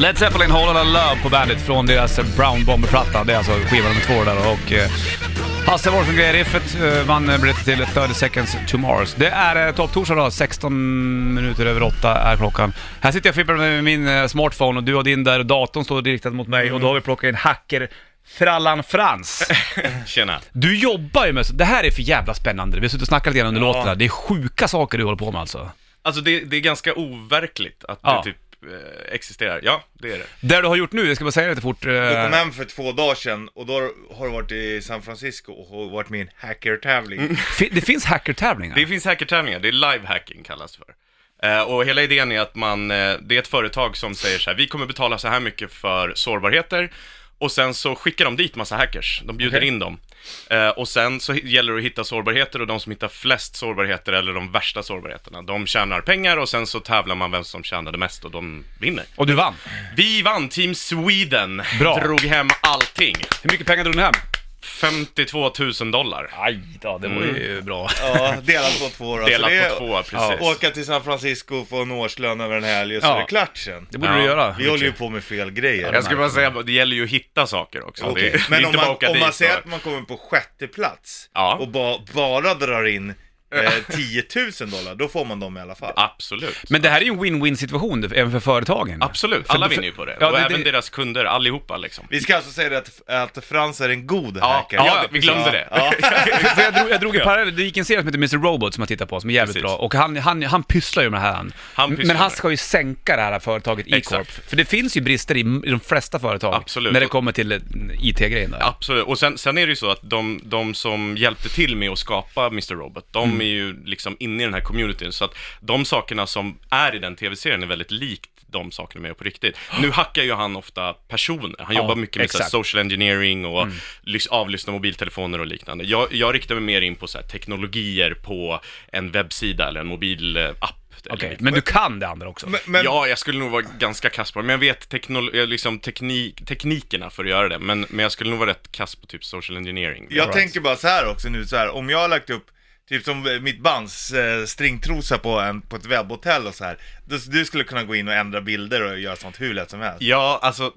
Led Zeppelin, Whole Lotta Love på bandet från deras Brown Bomber-platta. Det är alltså skiva nummer två där och eh, Hasse Wolf som grejer riffet eh, vann biljetter till 30 seconds to Mars. Det är eh, topptorsdag då, 16 minuter över 8 är klockan. Här sitter jag och fipplar med min eh, smartphone och du har din där och datorn står riktad mot mig och då har vi plockat in hacker Frallan Frans. Tjena. Du jobbar ju med så, det här är för jävla spännande. Vi har suttit och snackat lite grann under Ja. låten där. Det är sjuka saker du håller på med alltså. Alltså det, det är ganska overkligt att Ja. det typ existerar. Ja, det är det. Det du har gjort nu, jag ska bara säga det lite fort. eh, Jag kom hem för två dagar sedan och då har du varit i San Francisco och har varit med i en hackertävling. fi- det finns hackertävlingar. Det finns hackertävlingar, det är live hacking kallas för. Eh, och hela idén är att man, eh, det är ett företag som säger så här, vi kommer betala så här mycket för sårbarheter och sen så skickar de dit massa hackers, de bjuder Okej. in dem. Eh, och sen så gäller det att hitta sårbarheter och de som hittar flest sårbarheter eller de värsta sårbarheterna, de tjänar pengar och sen så tävlar man vem som tjänade mest och de vinner. Och du vann. Vi vann, Team Sweden Bra. drog hem allting. Hur mycket pengar drog ni hem? 52 000 dollar. Aj då, det var ju bra. Ja, delat på två då. Delat Så det är- på två, precis. Åka till San Francisco och få en årslön över en helg och så Ja. är det klart sen. Det borde Ja, du göra. Vi håller ju på med fel grejer. Jag skulle bara säga, det gäller ju att hitta saker också. Okej. Det, det är Men inte om bara man, åka om man säger att man kommer på sjätte plats Ja. och ba, bara drar in eh, 10 000 dollar, då får man dem i alla fall. Absolut. Men det här är ju en win-win situation även för företagen. Absolut, alla för- vinner ju på det. Ja, och det- även det- deras kunder, allihopa liksom. Vi ska alltså säga det att, att Frans är en god Ja, hacker. ja, vi glömde det. Ja. För, jag, drog, jag drog en parallell, det gick en serie som heter Mr. Robot som jag tittar på, som är jävligt Precis. bra. Och han, han, han pysslar ju med det här. Han pysslar men han med det. ska ju sänka det här företaget E-Corp. Exakt. För det finns ju brister i, i de flesta företag. Absolut. När det kommer till eh, IT-grejen där. Absolut, och sen, sen är det ju så att de, de som hjälpte till med att skapa Mr. Robot, de Mm. är ju liksom inne i den här communityn, så att de sakerna som är i den tv-serien är väldigt likt de sakerna med på riktigt. Nu hackar ju han ofta personer, han Ja, jobbar mycket med så här. Mm. social engineering och lys- avlyssna mobiltelefoner och liknande. Jag, jag riktar mig mer in på så här, teknologier på en webbsida eller en mobilapp. Okej, men du kan det andra också? Men, men ja, jag skulle nog vara ganska kass på det, men jag vet teknol- eh, liksom teknik, teknikerna för att göra det, men, men jag skulle nog vara rätt kass på typ social engineering. jag Right. tänker bara så här också nu, så här, om jag har lagt upp Typ som eh, mitt bands eh, stringtrosa på, en, på ett webbhotell och så här. Du, du skulle kunna gå in och ändra bilder och göra sånt hur lätt som helst. Ja, alltså,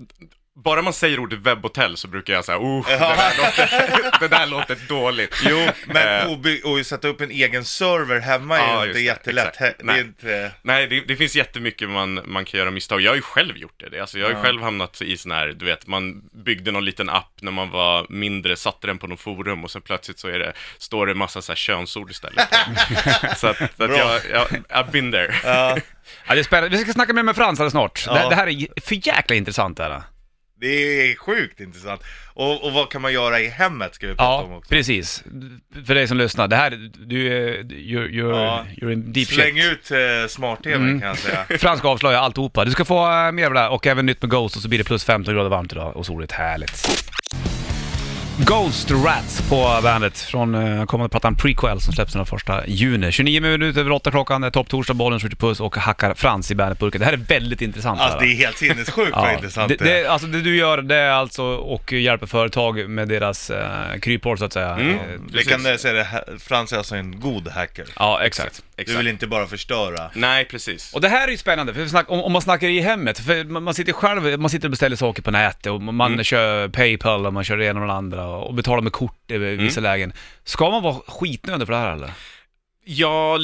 bara man säger ordet webbhotell så brukar jag säga, oh, det, där låter, det där låter dåligt. Jo, men Eh, och, och sätta upp en egen server hemma är Ja, inte det, jättelätt. Det Nej. inte... Nej, det, det finns jättemycket man, man kan göra misstag. Jag har ju själv gjort det. Alltså, jag har ju Ja. själv hamnat i sån här, du vet, man byggde någon liten app när man var mindre, satte den på någon forum och sen plötsligt så är det, står det massa så här könsord istället. så att, så att Bra. jag, jag, I've been there. Ja, Ja, det är spännande. Vi ska snacka mer med Frans alldeles snart. Ja. Det, det här är för jäkla intressant det här. Det är sjukt intressant. Och, och vad kan man göra i hemmet ska vi prata om Ja, också. precis. För dig som lyssnar, det här, du är, you're, you're, Ja. you're in deep Släng shit. ut eh, smart-tv Mm. kan jag säga. Frans ska avslöja alltihopa. Du ska få eh, mer av det här och även nytt med Ghost och så blir det plus 15 grader varmt idag och soligt. Härligt. Ghost Rats på bandet från uh, kommande plattan Prequel som släpps den första juni. 29 minuter över 8 klockan, det är topp torsdag, bollen skjuter puss och hackar Frans i bandetburken. Det här är väldigt intressant. Alltså det är helt sinnessjukt vad intressant det, det är. alltså det du gör det är alltså och hjälper företag med deras uh, kryphål så att säga. Mm. Eh, Vi kan eh, säga det, Frans är alltså en god hacker. Ja, exakt. Du vill inte bara förstöra. Nej, precis. Och det här är ju spännande, för snack, om, om man snackar i hemmet, för man, man sitter själv, man sitter och beställer saker på nätet och man Mm. kör Paypal och man kör det ena och det andra och betalar med kort i vissa Mm. lägen. Ska man vara skitnödig för det här eller? Ja,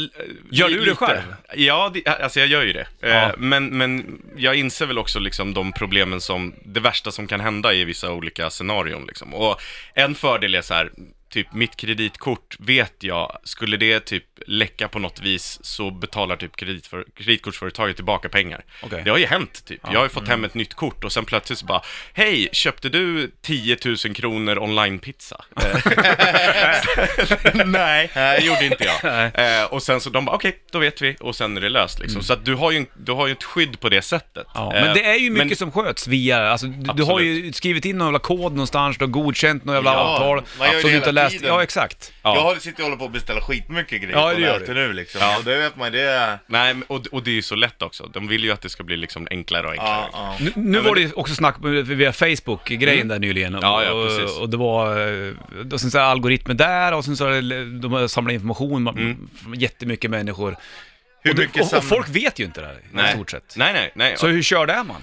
Gör du det själv? Ja, det, alltså jag gör ju det. Ja. Eh, Men, men jag inser väl också liksom de problemen som, det värsta som kan hända i vissa olika scenarion liksom. Och en fördel är så här, typ mitt kreditkort vet jag, skulle det typ läcka på något vis så betalar typ kreditför, kreditkortsföretaget tillbaka pengar. Okej. Det har ju hänt typ. Jag har ju fått hem ett nytt kort och sen plötsligt så bara, hej, köpte du 10 000 kronor online-pizza? Nej, det gjorde inte jag. Eh, och sen så de bara, okej, då vet vi. Och sen är det löst liksom. Så att du har ju, en- du har ju ett skydd på det sättet. Ja, Eh, men det är ju mycket men- som sköts via, alltså du, du har ju skrivit in någon jävla kod någonstans, du har godkänt någon jävla Ja, avtal, man gör ju som det du inte hela läst. tiden. Ja, exakt. Ja. Jag har- sitter och håller på att beställa skitmycket grejer Ja, det gör du. nu liksom. Ja. Och det vet man, det är... Nej, men- och, och det är ju så lätt också. De vill ju att det ska bli liksom enklare och enklare. Ja, ja. Nu, nu var det ju också snack via Facebook-grejen där nyligen. Mm. Ja, ja, precis. och det var, eh, och sen så här algoritmer där och sen så är det, de har samlat information, mm. jättemycket människor. Hur och, det, mycket och, sam- och folk vet ju inte det här i Nej. stort sett. Nej, nej, nej. Så hur körd är man?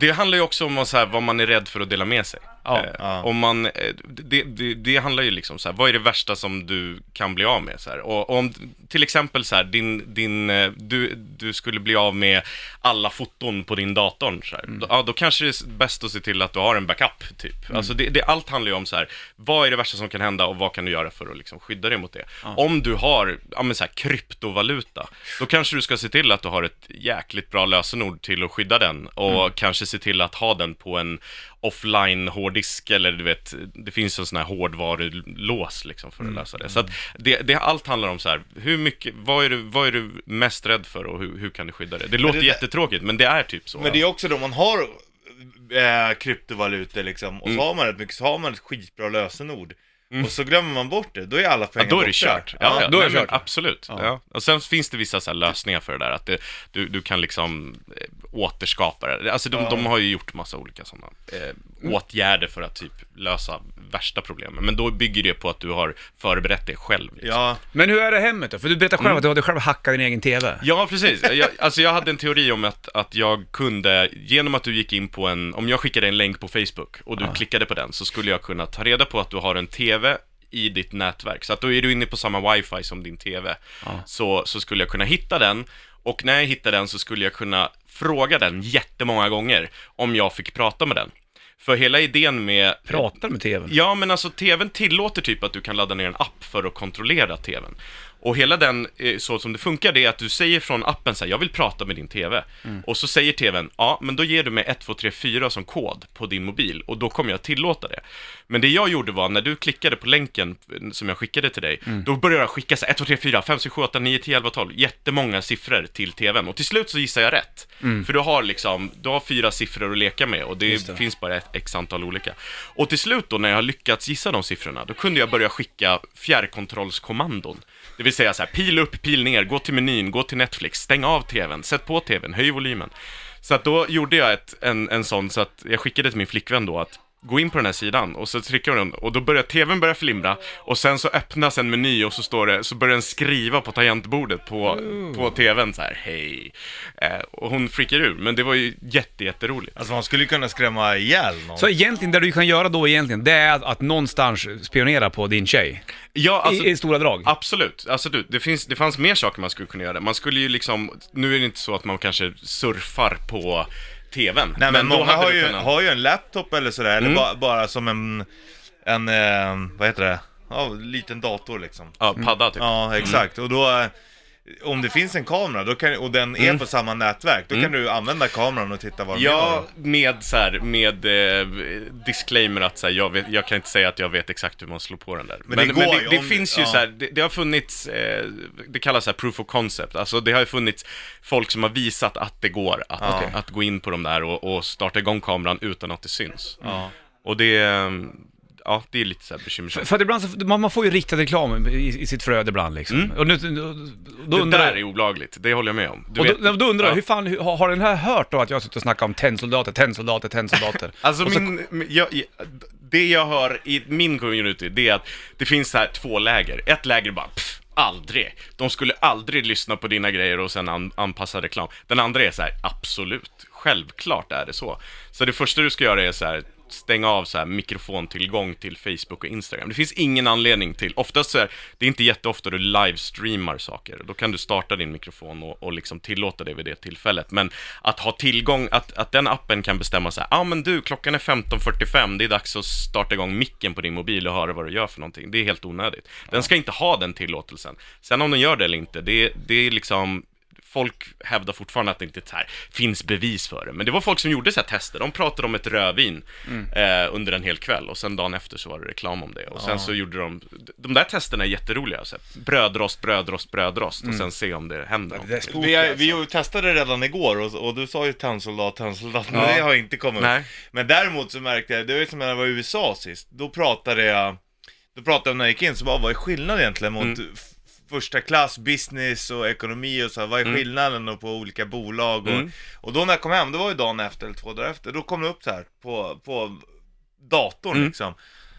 Det handlar ju också om så här, vad man är rädd för att dela med sig. Ja, Eh, ja. Om man, eh, det, det, det handlar ju liksom så här, vad är det värsta som du kan bli av med? Så här? Och om till exempel så här, din, din, eh, du, du skulle bli av med alla foton på din dator, så. Mm. Då, ja, då kanske det är bäst att se till att du har en backup, typ. Mm. Alltså det, det, allt handlar ju om så här, vad är det värsta som kan hända och vad kan du göra för att liksom skydda dig mot det? Om du har, ja men så här, kryptovaluta, då kanske du ska se till att du har ett jäkligt bra lösenord till att skydda den och Mm. kanske se till att ha den på en offline hårddisk eller du vet, det finns en sån här hårdvarulås liksom för att Mm. lösa det. Så att det, det, allt handlar om så här, hur mycket, vad är du, vad är du mest rädd för och hur, hur kan du skydda det? Det låter det- jättetråkigt, men det är typ så. Men det är också då man har äh, kryptovalutor liksom, och så Mm. har man rätt mycket, så har man ett skitbra lösenord. Och så glömmer man bort det, då är alla Ja, pengar då är det borta. kört. Ja, ja, då är det kört. Absolut. Ja. Och sen finns det vissa så här lösningar för det där, att det, du, du kan liksom eh, återskapa det. Alltså de, Ja. de har ju gjort massa olika sådana eh, åtgärder för att typ lösa värsta problemen. Men då bygger det på att du har förberett det själv. Liksom. Ja, Men hur är det hemmet då? För du berättade själv att du hade själv hackat din egen TV. Ja, precis. Jag, alltså jag hade en teori om att, att jag kunde, genom att du gick in på en, om jag skickade en länk på Facebook och du klickade på den, så skulle jag kunna ta reda på att du har en TV i ditt nätverk. Så att då är du inne på samma wifi som din TV. Så, så skulle jag kunna hitta den, och när jag hittade den så skulle jag kunna fråga den jättemånga gånger om jag fick prata med den. För hela idén med... Pratar med TVn. Ja, men alltså tvn tillåter typ att du kan ladda ner en app för att kontrollera tvn. Och hela den, eh, så som det funkar, det är att du säger från appen så här, jag vill prata med din TV. Och så säger tvn, ja, men då ger du mig 1, 2, 3, 4 som kod på din mobil och då kommer jag tillåta det. Men det jag gjorde var, när du klickade på länken eh, som jag skickade till dig, då började jag skicka så här, 1, 2, 3, 4, 5, 6, 7, 8, 9, 10, 11, 12, jättemånga siffror till tvn. Och till slut så gissar jag rätt. För du har liksom, du har fyra siffror att leka med och det, det. finns bara ett x antal olika. Och till slut då, när jag har lyckats gissa de siffrorna, då kunde jag börja skicka fjärrkontrollskommandon. Det vill säga så här, pil upp, pil ner, gå till menyn, gå till Netflix, stäng av tvn, sätt på tvn, höj volymen. Så att då gjorde jag ett, en, en sån, så att jag skickade till min flickvän då att gå in på den här sidan och så trycker hon och då börjar tvn börja flimra och sen så öppnas en meny och så står det, så börjar den skriva på tangentbordet på, på tvn så här, hej. Eh, och hon freakar ur, men det var ju jätte, jätteroligt. alltså man skulle ju kunna skrämma ihjäl någon. Så egentligen, det du kan göra då egentligen, det är att, att någonstans spionera på din tjej. Ja, alltså, I, I stora drag. Absolut, alltså du, det, finns, det fanns mer saker man skulle kunna göra. Man skulle ju liksom, nu är det inte så att man kanske surfar på TVn. Nej men, då många har ju, kunnat- har ju en laptop eller sådär, eller Mm. bara, som en, en, eh, vad heter det? Ja, liten dator liksom. Ja, padda typ. Ja, exakt. Och då, om det finns en kamera då kan, och den är på samma nätverk, då kan du använda kameran och titta vad de Mm. Ja, gör. med så här, med eh, disclaimer att så här, jag, vet, jag kan inte säga att jag vet exakt hur man slår på den där. Men det går det, ju det om- finns ju ja. så här, det, det har funnits, eh, det kallas så här proof of concept, alltså det har ju funnits folk som har visat att det går att, att gå in på de där och, och starta igång kameran utan att det syns. Ja. Och det, eh, ja, det är lite så här bekymmersamt. för att ibland så, man, man får ju riktad reklam i, i sitt flöde ibland liksom. Mm. Och nu, då, då det undrar där är olagligt, det håller jag med om. Du Och vet- då, då undrar jag, ja. hur fan, hur, har den här hört då att jag suttit och snackat om tennsoldater, tennsoldater, tennsoldater? Alltså Och min, jag- det jag hör i min community, det är att det finns så här två läger. Ett läger bara, pff, aldrig. De skulle aldrig lyssna på dina grejer och sen an, anpassa reklam. Den andra är så här, absolut. Självklart är det så. Så det första du ska göra är så här, stänga av så här mikrofontillgång till Facebook och Instagram. Det finns ingen anledning till, oftast så är det är inte jätteofta du livestreamar saker. Då kan du starta din mikrofon och, och liksom tillåta det vid det tillfället. Men att ha tillgång, att, att den appen kan bestämma så här, ja ah, men du, klockan är 15.45, det är dags att starta igång micken på din mobil och höra vad du gör för någonting. Det är helt onödigt. Den ska inte ha den tillåtelsen. Sen om den gör det eller inte, det, det är liksom folk hävdar fortfarande att det inte så här, finns bevis för det. Men det var folk som gjorde så här tester. De pratade om ett rödvin eh, under en hel kväll och sen dagen efter så var det reklam om det. Och sen så gjorde de, de där testerna är jätteroliga. Så här, brödrost, brödrost, brödrost och sen se om det händer. Det är någonting. spooky, Vi, alltså. vi testade redan igår och, och du sa ju tennsoldat, tennsoldat, men Ja. det har inte kommit. Nej. Men däremot så märkte jag, det var ju som när jag var i USA sist, då pratade jag, då pratade jag när jag gick in, så bara, vad är skillnaden egentligen mot Mm. Första klass, business och ekonomi och så här, vad är skillnaden då på olika bolag och, Mm. och då när jag kom hem, det var ju dagen efter eller två dagar efter, då kom det upp så här på, på datorn Mm. liksom.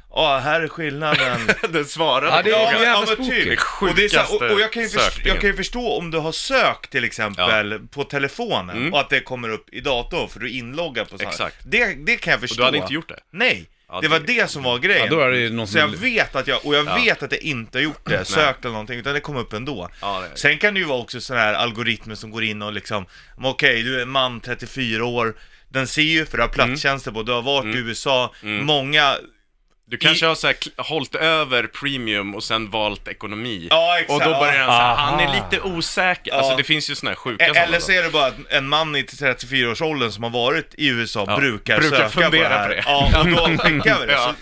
Ja, här är skillnaden. Den svarade Ja, det är frågan. jävla ja, typ. Och, det är så här, och, och jag, kan ju förstå, jag kan ju förstå om du har sökt till exempel på telefonen Mm. och att det kommer upp i datorn för du är inloggad på sånt. Exakt. Det, det kan jag förstå. Och du hade inte gjort det? Nej, Ja, det var det- som var grejen. Ja, då är det ju någon så jag vet att jag, och jag Ja. vet att jag inte har gjort det, sökt eller någonting, utan det kom upp ändå. Ja, det- Sen kan det ju vara också sådana här algoritmer som går in och liksom, men okej, du är en man, 34 år, den ser ju, för du har plattjänster på, du har varit i USA, många Du kanske har så här, hållit över premium och sen valt ekonomi. Ja, exakt. Och då börjar han så här, han är lite osäker. Ja. Alltså det finns ju såna här sjuka E- sådana Eller så är det bara att en man i 34-årsåldern som har varit i USA Ja, brukar, brukar söka fundera på det här. på det. Ja, och då skickar vi det. Så,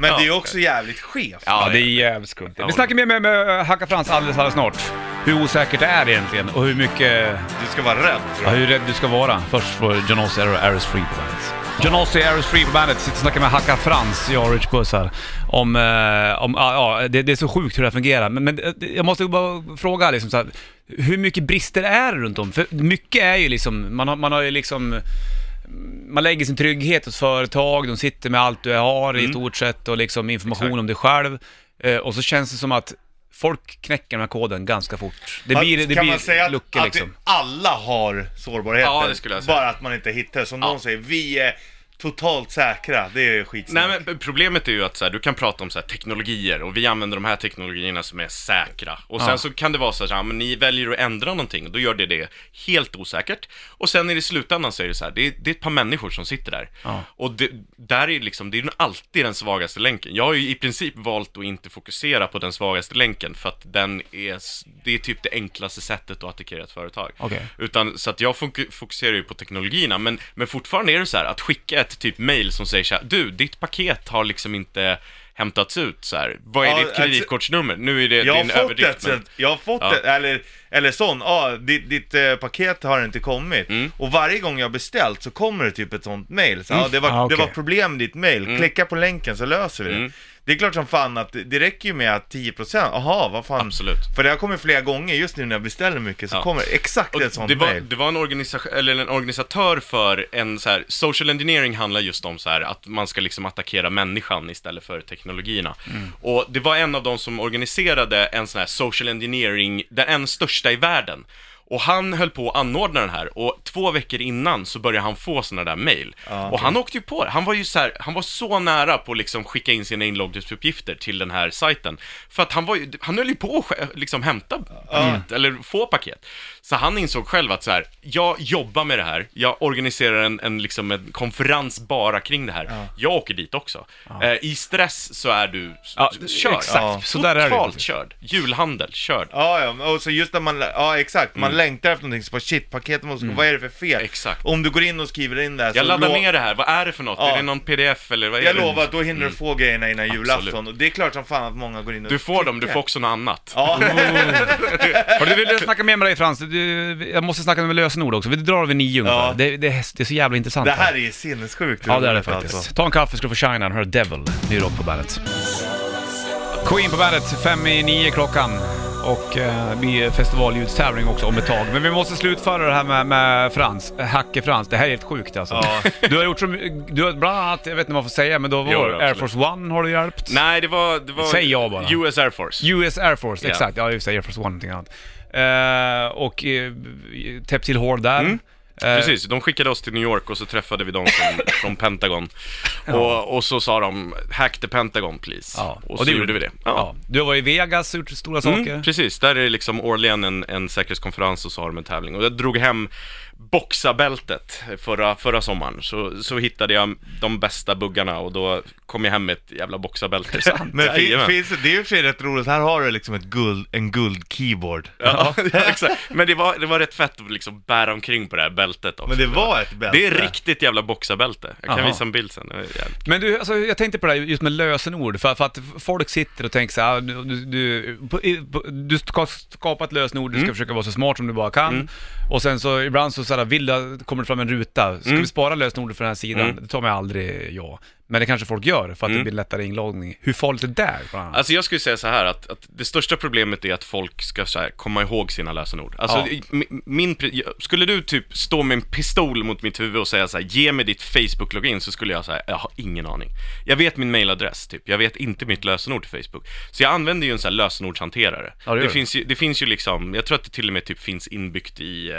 men Ja. det är ju också jävligt skevt. Ja, det är jävligt skumt. Vi snackar mer med, med Hacka Frans alldeles, alldeles snart. Hur osäkert det är egentligen och hur mycket, Du ska vara rädd ja, hur rädd du ska vara. Först får John Ossie och Aris Free på John Ossie, Aris Free på bandet, sitter och snackar med Hacka Frans, och Rich Puss här. Om, eh, om ja, ja, det, det är så sjukt hur det här fungerar. Men, men eh, jag måste bara fråga liksom så här, hur mycket brister är det runt om? För mycket är ju liksom, man har, man har ju liksom man lägger sin trygghet hos företag, de sitter med allt du har Mm. i stort sett och liksom information om dig själv. Eh, och så känns det som att folk knäcker den här koden ganska fort. Det blir, det kan blir man säga att, luckor att liksom. vi alla har sårbarheter? Ja, det skulle jag säga. Bara att man inte hittar. Som någon säger, vi är totalt säkra. Det är skitsnack. Nej men problemet är ju att så här, du kan prata om så här, teknologier och vi använder de här teknologierna som är säkra. Och sen Ja. så kan det vara så här, men ni väljer att ändra någonting och då gör det det helt osäkert. Och sen i det slutändan så är det så här, det är, det är ett par människor som sitter där. Ja. Och det, där är liksom, det är alltid den svagaste länken. Jag har ju i princip valt att inte fokusera på den svagaste länken för att den är, det är typ det enklaste sättet att attackera ett företag. Okej. Utan, så att jag fok- fokuserar ju på teknologierna, men, men fortfarande är det så här att skicka ett typ mail som säger så här, du, ditt paket har liksom inte hämtats ut så här. Vad är Ja, ditt alltså- kreditkort?nummer? Nu är det jag din överdrift, ett, men... sånt- jag har fått Ja. ett, eller, eller sån, ja, ditt, ditt eh, paket har inte kommit. Mm. Och varje gång jag har beställt så kommer det typ ett sånt mail. Så, ja, det, var, Ah, okej. det var problem med ditt mail, klicka på länken så löser vi det. Det är klart som fan att det- det räcker ju med att 10%, aha vad fan. Absolut. För det har kommit flera gånger, just nu när jag beställer mycket så Ja. kommer exakt Och ett sånt det, var, mail. det var en, organisation, eller en organisatör för en så här, social engineering handlar just om så här, att man ska liksom attackera människan istället för teknologierna. Mm. Och det var en av de som organiserade en sån här social engineering, den en största i världen. Och han höll på att anordna den här och två veckor innan så började han få sådana där mail. Och han åkte ju på det. Han var ju så här, han var så nära på att liksom skicka in sina inloggningsuppgifter till den här sajten. För att han var ju, han höll ju på att liksom hämta paket, eller få paket. Så han insåg själv att så här, jag jobbar med det här, jag organiserar en, en, liksom en konferens bara kring det här. Jag åker dit också. Eh, I stress så är du Ja, körd. exakt. Ja. Så där är det. Totalt körd. Julhandel, körd. Ja, ja, och så just när man, ja exakt, man längtar efter någonting, så bara shit, paketet måste, vad är det för fel? Mm. Exakt. Om du går in och skriver in där Jag så laddar lo- ner det här, vad är det för något? Ja. Är det någon pdf eller vad är Jag det? lovar, då hinner du få grejerna innan julafton. Och det är klart som fan att många går in och Du får dem, du får också något annat. Ja, Har du vill snacka mer med dig Frans? Du, jag måste snacka med lösenord också, vi drar över nio ungefär. Ja. Det, det, är- det är så jävla intressant. det här är sinnessjukt Ja det är det faktiskt. alltså. Ta en kaffe ska du få shine hör Devil, ny rock på bandet. Queen på bandet, fem i nio klockan. Och eh, blir festivalljudstävling också om ett tag. Men vi måste slutföra det här med, med Frans, Hacke Frans. Det här är helt sjukt alltså. Ja. Du har gjort så du har bland annat, jag vet inte vad man får säga, men då var Jo, Air absolut. Force One har du hjälpt. Nej, det var... Det var Säg ja bara. US Air Force. US Air Force, Ja. exakt. Ja, just det, Air Force One, någonting annat. Eh, och eh, täppt till hål där. Mm. Eh, Precis, de skickade oss till New York och så träffade vi dem från, från Pentagon. Och, och så sa de, hack the Pentagon please. Ja, Och, så gjorde vi det. Ja. Du har varit i Vegas och gjort stora saker. Mm, precis, där är det liksom årligen en, en säkerhetskonferens och så har de en tävling. Och jag drog hem boxabältet förra, förra sommaren. Så, så hittade jag de bästa buggarna och då kom jag hem med ett jävla boxabälte. Men fin, finns det, det är ju för sig rätt roligt, här har du liksom ett guld, en guld-keyboard. Ja, exakt. Men det var, det var rätt fett att liksom bära omkring på det här bältet också. Men det var ett bälte. Det är riktigt jävla boxabälte. Jag kan Aha. visa en bild sen. Men du, alltså, jag tänkte på det här just med lösenord, för, för att folk sitter och tänker så här, du, du, du, du ska skapa ett lösenord, du ska försöka vara så smart som du bara kan, och sen så ibland så såhär, du, kommer det fram en ruta, ska Mm. vi spara lösenordet för den här sidan? Mm. Det tar mig aldrig jag. Men det kanske folk gör för att det Mm. blir lättare inloggning. Hur farligt är det där? bland annat? Alltså jag skulle säga så här att, att det största problemet är att folk ska så här, komma ihåg sina lösenord. Alltså, Ja. i- mi- min, pri- jag- skulle du typ stå med en pistol mot mitt huvud och säga så här, ge mig ditt Facebook-login, så skulle jag säga, jag har ingen aning. Jag vet min mailadress, typ. Jag vet inte mitt lösenord till Facebook. Så jag använder ju en sån här lösenordshanterare. Ja, det gör det, du. finns ju, det finns ju liksom, jag tror att det till och med typ finns inbyggt i eh,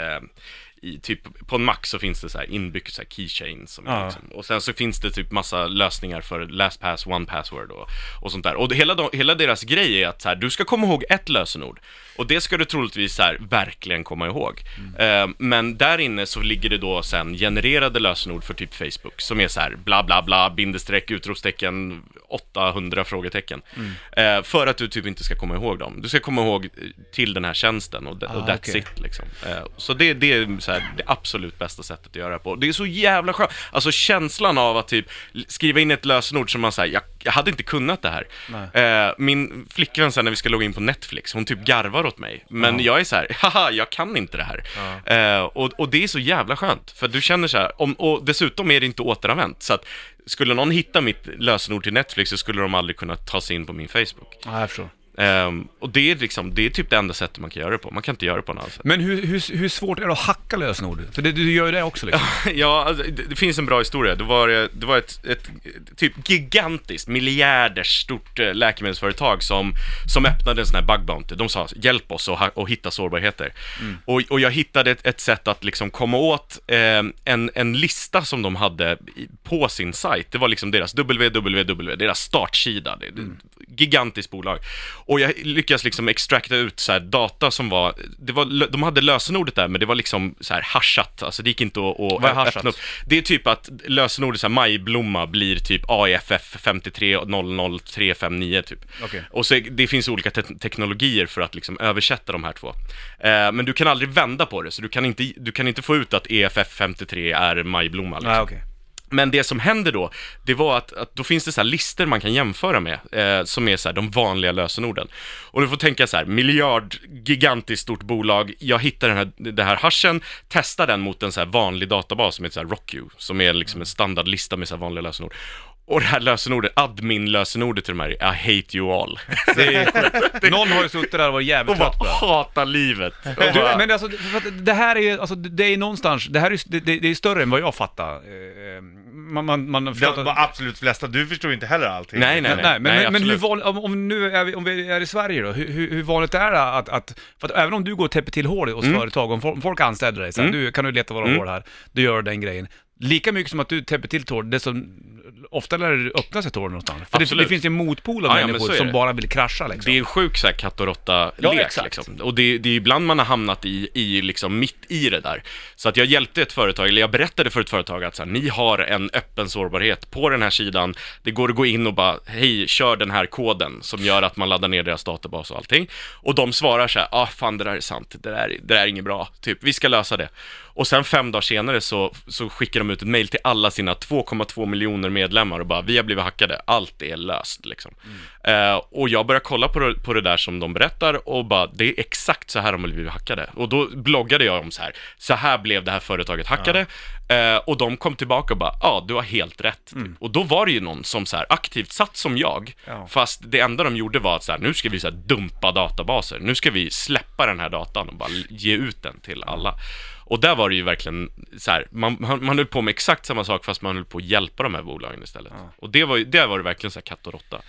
i typ, på en Mac så finns det så här inbyggt så här keychain som Ja. liksom, och sen så finns det typ massa lösningar för LastPass, OnePassword och, och sånt där. Och hela, de, hela deras grej är att så här, du ska komma ihåg ett lösenord. Och det ska du troligtvis så här, verkligen komma ihåg. Eh, men där inne så ligger det då sen genererade lösenord för typ Facebook som är så här bla bla bla, bindestreck, utropstecken, 800 frågetecken. Eh, för att du typ inte ska komma ihåg dem. Du ska komma ihåg till den här tjänsten och, och Ah, that's okej. it liksom. Eh, så det, det är så här, det absolut bästa sättet att göra det på. Det är så jävla skönt. Alltså känslan av att typ skriva in ett lösenord som man säger, jag, jag hade inte kunnat det här. Eh, min flickvän sen när vi ska logga in på Netflix, hon typ garvar åt mig. Men Ja. jag är så här, haha, jag kan inte det här. Eh, och, och det är så jävla skönt, för du känner så här, om, och dessutom är det inte återanvänt. Så att skulle någon hitta mitt lösenord till Netflix så skulle de aldrig kunna ta sig in på min Facebook. Ja, jag förstår. Ehm, och det är liksom, det är typ det enda sättet man kan göra det på. Man kan inte göra det på något annat sätt. Men hur, hur, hur svårt är det att hacka lösenord? För det, du gör ju det också liksom. Ja, alltså, det, det finns en bra historia. Det var, det var ett, ett typ gigantiskt, miljarders stort eh, läkemedelsföretag som, som öppnade en sån här bug bounty. De sa hjälp oss att, att hitta sårbarheter. Och, och jag hittade ett, ett sätt att liksom komma åt eh, en, en lista som de hade på sin sajt. Det var liksom deras www, deras startsida. Det, Gigantiskt bolag. Och jag lyckades liksom extracta ut så data som var, det var, de hade lösenordet där, men det var liksom så här hashat, alltså det gick inte att, att Vad är öppna upp. Det är typ att lösenordet så här, majblomma blir typ AIFF 5300359 typ. Okej. Och så det finns olika te teknologier för att liksom översätta de här två. Eh, men du kan aldrig vända på det, så du kan inte, du kan inte få ut att EFF 53 är majblomma. Liksom. Nej, okej. Men det som händer då, det var att, att då finns det så här listor man kan jämföra med, eh, som är så här de vanliga lösenorden. Och du får tänka så här, miljard, gigantiskt stort bolag, jag hittar den här, det här hashen, testar den mot en så här vanlig databas som heter så här RockU, som är liksom en standardlista med så här vanliga lösenord. Och det här lösenordet, admin-lösenordet till de här, är I hate you all. Det är. Någon har ju suttit där och varit jävligt Och bara trött på det. hatar livet. Och Du, bara- men alltså, för att det här är ju, alltså det är någonstans, det här är, det, det, det är större än vad jag fattar. Eh, Man, man, man har förstått De att- var absolut flesta, du förstår ju inte heller allting. Nej, nej, Nej, nej, men, men, men hur vanligt, om, om, nu är vi, om vi är i Sverige då, hur, hur, vanligt är det att, att, för att även om du går och täpper till hål hos företag, om folk, om folk anställer dig, så här, Mm. du, kan du leta våra Mm. hål här, du gör den grejen. Lika mycket som att du täpper till hål, det som ofta lär det öppnas ett hål någonstans. För det, det finns en motpol av Ja, ja, människor är som bara vill krascha liksom. Det är en sjuk så här katt och Ja, råtta-lek exakt. liksom. Och det, det är ibland man har hamnat i, i liksom mitt i det där. Så att jag hjälpte ett företag, eller jag berättade för ett företag att så här, ni har en öppen sårbarhet på den här sidan. Det går att gå in och bara, hej, kör den här koden som gör att man laddar ner deras databas och allting. Och de svarar så här, ah fan det där är sant, det där, det där är inget bra, typ, vi ska lösa det. Och sen fem dagar senare så, så skickar de ut ett mail till alla sina 2,2 miljoner medlemmar och bara, vi har blivit hackade, allt är löst liksom. Mm. Eh, och jag börjar kolla på det, på det där som de berättar och bara, det är exakt så här de har blivit hackade. Och då bloggade jag om så här, så här blev det här företaget hackade. Eh, och de kom tillbaka och bara, ja, du har helt rätt. Typ. Och då var det ju någon som så här aktivt satt som jag, Ja. fast det enda de gjorde var att så här, nu ska vi så här dumpa databaser, nu ska vi släppa den här datan och bara ge ut den till alla. Och där var det ju verkligen så här, man, man, man höll på med exakt samma sak fast man höll på att hjälpa de här bolagen istället. Och det var ju, där var det verkligen så här katt och råtta.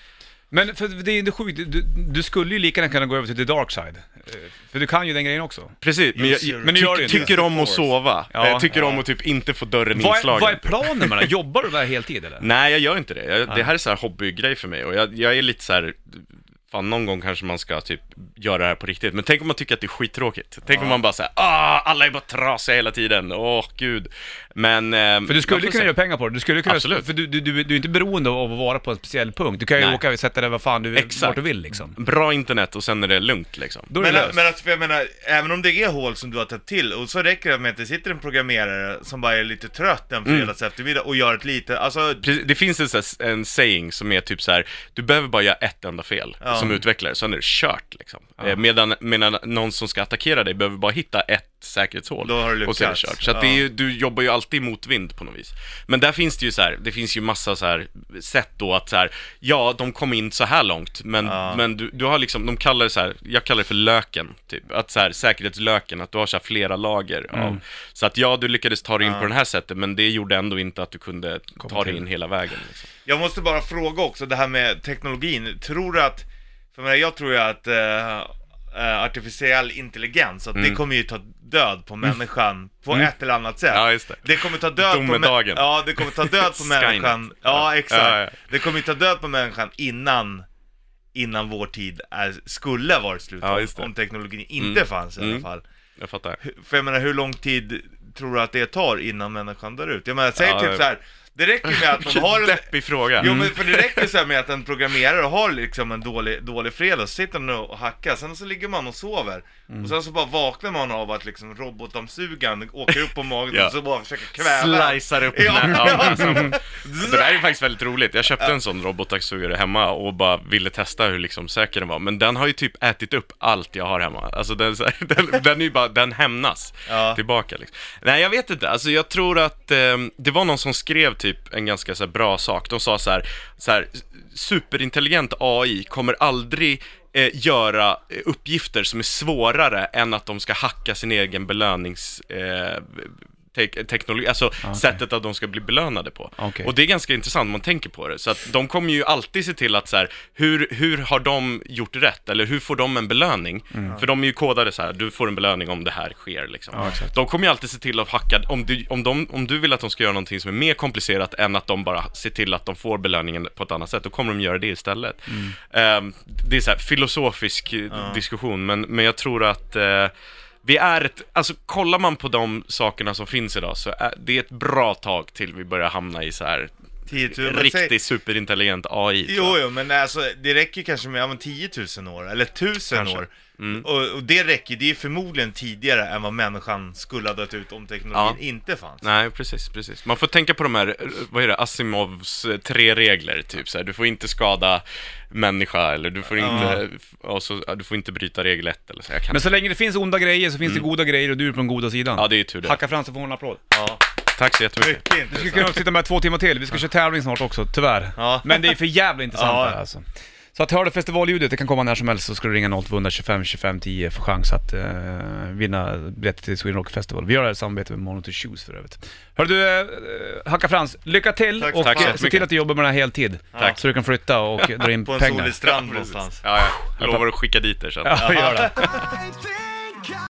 Men för det är inte sjukt, du, du skulle ju lika gärna kunna gå över till the dark side. Eh, För du kan ju den grejen också. Precis, men jag, men du gör det ty, inte. tycker om att sova. Ja. Eh, tycker om att typ inte få dörren Vad är, inslagen. vad är planen med det? Jobbar du där heltid eller? Nej, jag gör inte det. Jag, det här är så här hobbygrej för mig och jag, jag är lite så här. Fan, någon gång kanske man ska typ göra det här på riktigt. Men tänk om man tycker att det är skittråkigt. Tänk om man bara säger ah, alla är bara trasiga hela tiden. Åh, gud. Men... ehm, För du skulle kunna se. göra pengar på det. Du skulle kunna, Absolut. För du, du, du, du är inte beroende av att vara på en speciell punkt. Du kan ju Nej. åka och sätta dig vad fan du, Exakt. vart du vill liksom. Bra internet och sen är det lugnt liksom. Då är det Men, löst. men alltså, för jag menar, även om det är hål som du har tagit till, och så räcker det med att det sitter en programmerare som bara är lite trött en fredags eftermiddag och gör ett lite, alltså Precis, Det finns en, en saying som är typ så här: du behöver bara göra ett enda fel Ja. Som utvecklare, sen är det kört liksom. Eh, Medan, medan någon som ska attackera dig behöver bara hitta ett säkerhetshål. Då har du och så är det lyckats. kört. Så att det är ju, du jobbar ju alltid i motvind på något vis. Men där finns det ju så här, det finns ju massa så här sätt då att så här, ja, de kom in så här långt, men, Ja. men du, du har liksom, de kallar det så här, jag kallar det för löken, typ. Att så här, säkerhetslöken, att du har så här flera lager av. Så att ja, du lyckades ta dig in Ja. på den här sättet, men det gjorde ändå inte att du kunde Komma ta dig in hela vägen. Liksom. Jag måste bara fråga också, det här med teknologin. Tror du att, för mig, jag tror ju att eh, eh, artificiell intelligens, att det Mm. kommer ju ta död på människan på ett eller annat sätt. Ja, just det. Det kommer ta död på Domedagen. mä- Ja, det kommer ta död på människan. Ja. Exakt. Ja, ja. Det kommer ju ta död på människan innan innan vår tid är, skulle varit slut, Ja, om- det. teknologin inte Mm. fanns i alla Mm. fall. Jag fattar. För jag menar, hur lång tid tror du att det tar innan människan dör ut? Jag menar, säg typ så här. Det räcker med att man har en, Deppig fråga. Jo men för det räcker så med att en programmerare har liksom en dålig, dålig fredag, så sitter han och hackar, sen så ligger man och sover. Mm. Och sen så bara vaknar man av att liksom robotdammsugaren åker upp på magen Ja. och så bara försöker kväva. Slicear upp Ja, ja. Liksom. Det där är faktiskt väldigt roligt. Jag köpte en sån robotdammsugare hemma och bara ville testa hur liksom säker den var. Men den har ju typ ätit upp allt jag har hemma. Alltså den, den, den är ju bara, den hämnas Ja. tillbaka liksom. Nej, jag vet inte. Alltså jag tror att eh, det var någon som skrev typ en ganska så här, bra sak. De sa så här, så här superintelligent AI kommer aldrig eh, göra eh, uppgifter som är svårare än att de ska hacka sin egen belönings... Eh, te- teknologi, alltså sättet att de ska bli belönade på. Okej. Och det är ganska intressant om man tänker på det. Så att de kommer ju alltid se till att så här, hur, hur har de gjort rätt? Eller hur får de en belöning? För de är ju kodade så här, du får en belöning om det här sker liksom. Ja. De kommer ju alltid se till att hacka, om du, om, de, om du vill att de ska göra någonting som är mer komplicerat än att de bara ser till att de får belöningen på ett annat sätt, då kommer de göra det istället. Ehm, det är så här filosofisk eh, diskussion, men, men jag tror att eh, vi är ett, alltså kollar man på de sakerna som finns idag så är det ett bra tag till vi börjar hamna i så här 10 000, men säg- riktigt superintelligent AI. Jo, jo, men alltså det räcker kanske med ja, men 10 000 år, eller 1000 Kanske. år. Mm. Och, och det räcker, det är förmodligen tidigare än vad människan skulle ha dött ut om teknologin inte fanns. Nej, precis, precis. Man får tänka på de här, vad är det, Asimovs eh, tre regler, typ så här. Du får inte skada människa, eller du får inte, och så, ja, du får inte bryta regel ett, eller så. Jag kan... Men så länge det finns onda grejer så finns det goda grejer och du är på den goda sidan. Ja, det är tur det. Hacka fram så får hon en applåd. Ja, Tack så jättemycket. mycket Vi skulle kunna sitta med två timmar till, vi ska köra tävling snart också, tyvärr. Ja. Men det är för jävla intressant Ja. det här alltså. Så att hör du festivalljudet, det kan komma när som helst, så ska du ringa 0225 25 10 för chans att eh, vinna biljetter till Sweden Rock Festival. Vi gör det här i samarbete med Monitor Shoes för övrigt. Hör du, eh, Hacka Frans, lycka till Tack, och tack eh, så se jättemycket. till att du jobbar med den här heltid. Tack. Så du kan flytta och dra in På en pengar. solig strand någonstans. Ja, ja. Jag lovar att skicka dit er sen. Ja, gör det.